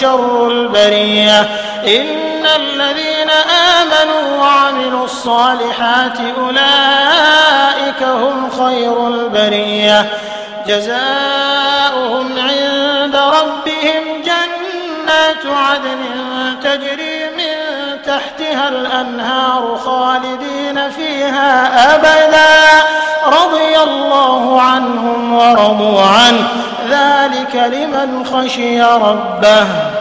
شر البرية. إن الذين آمنوا وعملوا الصالحات أولئك هم خير البرية. جزاؤهم عند ربهم جنات عدن تجري من تحتها الأنهار خالدين فيها أبدا. ذلك لمن خشي ربه.